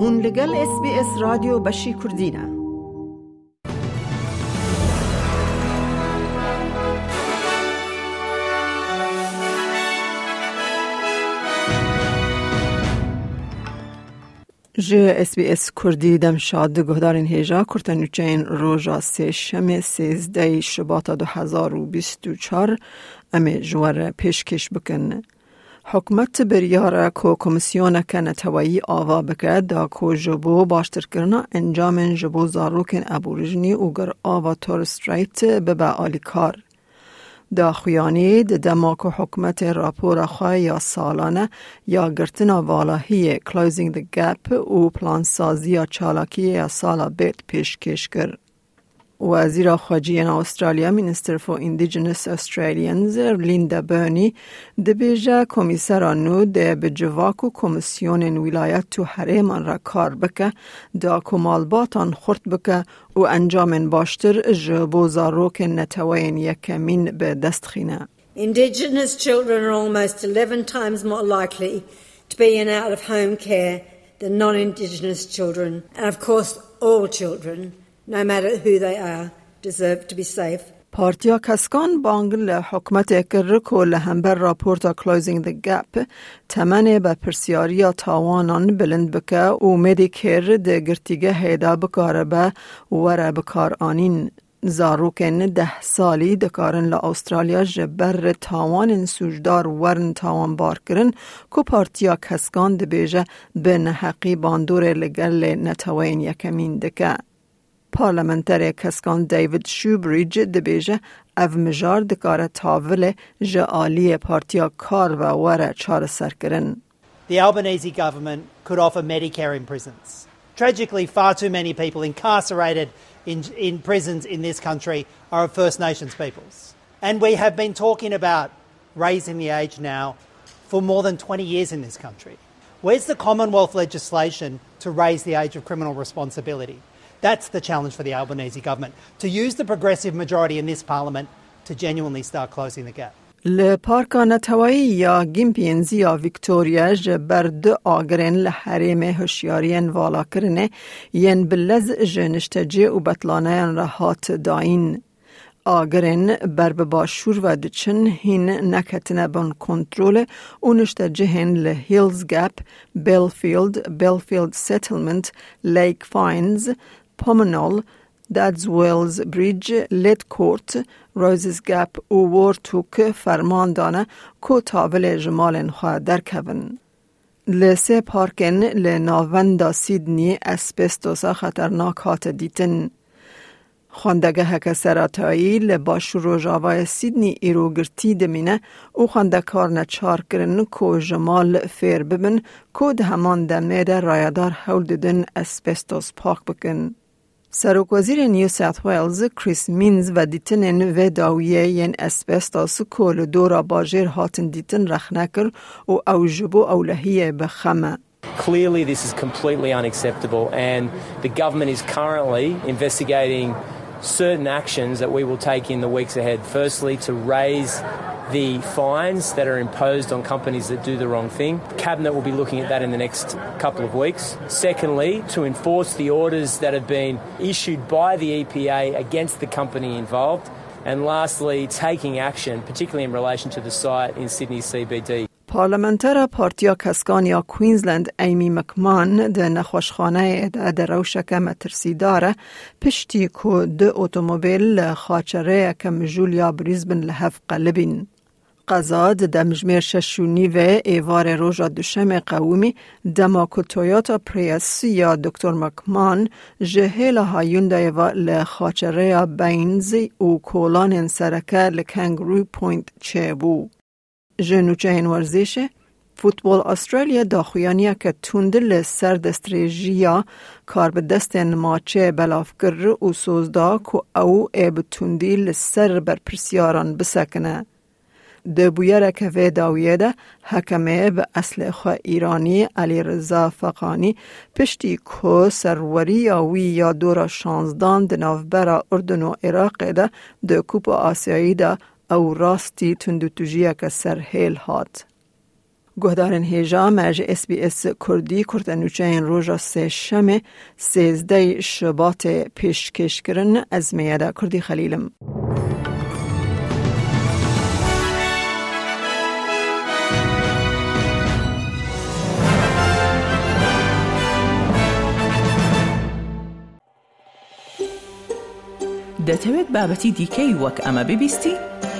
هون لگل اس بی اس رادیو بشی کردینه جه اس بی اس کردی دم شاد گهدارین هیجا کرتن چین روژا سه شم سیزده شباط دو هزار و بیست و چار امی جوار پیشکش بکن. حکمت بریاره کو کمیسیون که نتوایی آوا بکرد دا کو جبو باشتر کرنا انجام جبو زاروکن ابوریجنی و گر آوا تورستریت ببه آلی کار. دا خویانی د دماک حکمت راپور خواه یا سالانه یا گرتنا والاهی Closing the Gap و پلانسازی یا چالاکی یا سالا بیت پیش کش کرد. وزیر خارجیه استرالیا مینستر فور اندیجنس استرالیانز لیندا برنی دبیجه کمیسر نو ده بجواک و کمیسیون ولایت تو حریمان را کار بکه دا کمالباتان خورد بکه و انجام باشتر جبو زاروک نتوین یکمین به دست خینه. Indigenous children are almost 11 times more likely to be in out of home care than non-Indigenous children and of course all no matter who they are, deserve to be safe. پارتیا کسکان بانگل حکمت کرکو لهمبر راپورتا کلوزینگ the گپ تمنه به پرسیاری تاوانان بلند بکه و مدیکر ده گرتیگه هیدا بکاره به وره بکار آنین. زاروکن ده سالی دکارن لا استرالیا جبر تاوان سوجدار ورن تاوان بار کرن کو پارتیا کسکان ده بیجه به نحقی باندور لگل نتوین یکمین دکه. پارلمنتر کسکان دیوید شوبریج دبیجه او مجار دکاره تاول جعالی پارتیا کار و وره چار سرکرن. The Albanese government could offer Medicare in prisons. Tragically, far too many people incarcerated in, in prisons in this country are of First Nations peoples. And we have been talking about raising the age now for more than 20 years in this country. Where's the Commonwealth legislation to raise the age of criminal responsibility? That's the challenge for the Albanese government to use the progressive majority in this parliament to genuinely start closing the gap. لپارکا نتوایی یا گیمپینزی یا ویکتوریا جبر دو آگرین لحریم هشیارین والا کرنه ین بلز جنشتجی و بطلانه رهات داین. آگرین بر باشور و دچن هین نکتنه بان کنترول و نشتجی هین لهیلز گپ، بیلفیلد، بیلفیلد سیتلمنت، لیک فاینز، Pomonol, Dadswells Bridge، لید کورت، روزز گپ و وورتوک فرمان دانه کو تابل جمال خواه در کبن. لسه پارکن لناوندا سیدنی اسپستوسا خطرناک هات دیتن. خواندگه هک سراتایی لباش روژاوای سیدنی ایرو گرتی دمینه او خواندکار نچار کرن کو جمال فیر ببن کو ده همان دمه ده رایدار حول ددن اسپستوس پاک بکن. سروک وزیر نیو ساوت ویلز کریس مینز و دیتن و داویه ین اسپستاس کول دورا باجر هاتن دیتن رخنکر و او جبو اولهیه بخمه. Clearly, this is completely unacceptable, and the government is currently investigating certain actions that we will take in the weeks ahead. Firstly, to raise the fines that are imposed on companies that do the wrong thing. Cabinet will be looking at that in the next couple of weeks. Secondly, to enforce the orders that have been issued by the EPA against the company involved. And lastly, taking action, particularly in relation to the site in Sydney CBD. پارلمنتر پارتیا کسکان یا کوینزلند ایمی مکمان ده نخوشخانه ده ده روشک مترسی داره پشتی که ده اتومبیل خاچره کم جولیا بریزبن لحف قلبین. قضا ده مجمیر ششونی و ایوار روژا دوشم قومی دماکو تویوتا پریس یا دکتر مکمان جهیل هایون و لخاچره بینز و کولان سرکه لکنگرو پوینت چه بو. جنوچه این ورزشه فوتبال استرالیا داخویانی که توندل سر دستریجیا کار به دست ماچه بلاف گر و سوزدا که او ایب توندی سر بر پرسیاران بسکنه. ده بویر که وی داویه ده حکمه به اصل خو ایرانی علی رضا فقانی پشتی که سروری یا وی یا دورا شانزدان نوبرا اردن و عراق ده ده کوپ آسیایی ده او راستی تندوتوژیه که سر هیل هات. گهدارن هیجا مج اس بی اس کردی کرتنوچه این روژا سه شمه سیزده شبات پیشکش کرن از میاده کردی خلیلم. دەتەوێت بابەتی دیکەی وەک ئەمە ببیستی؟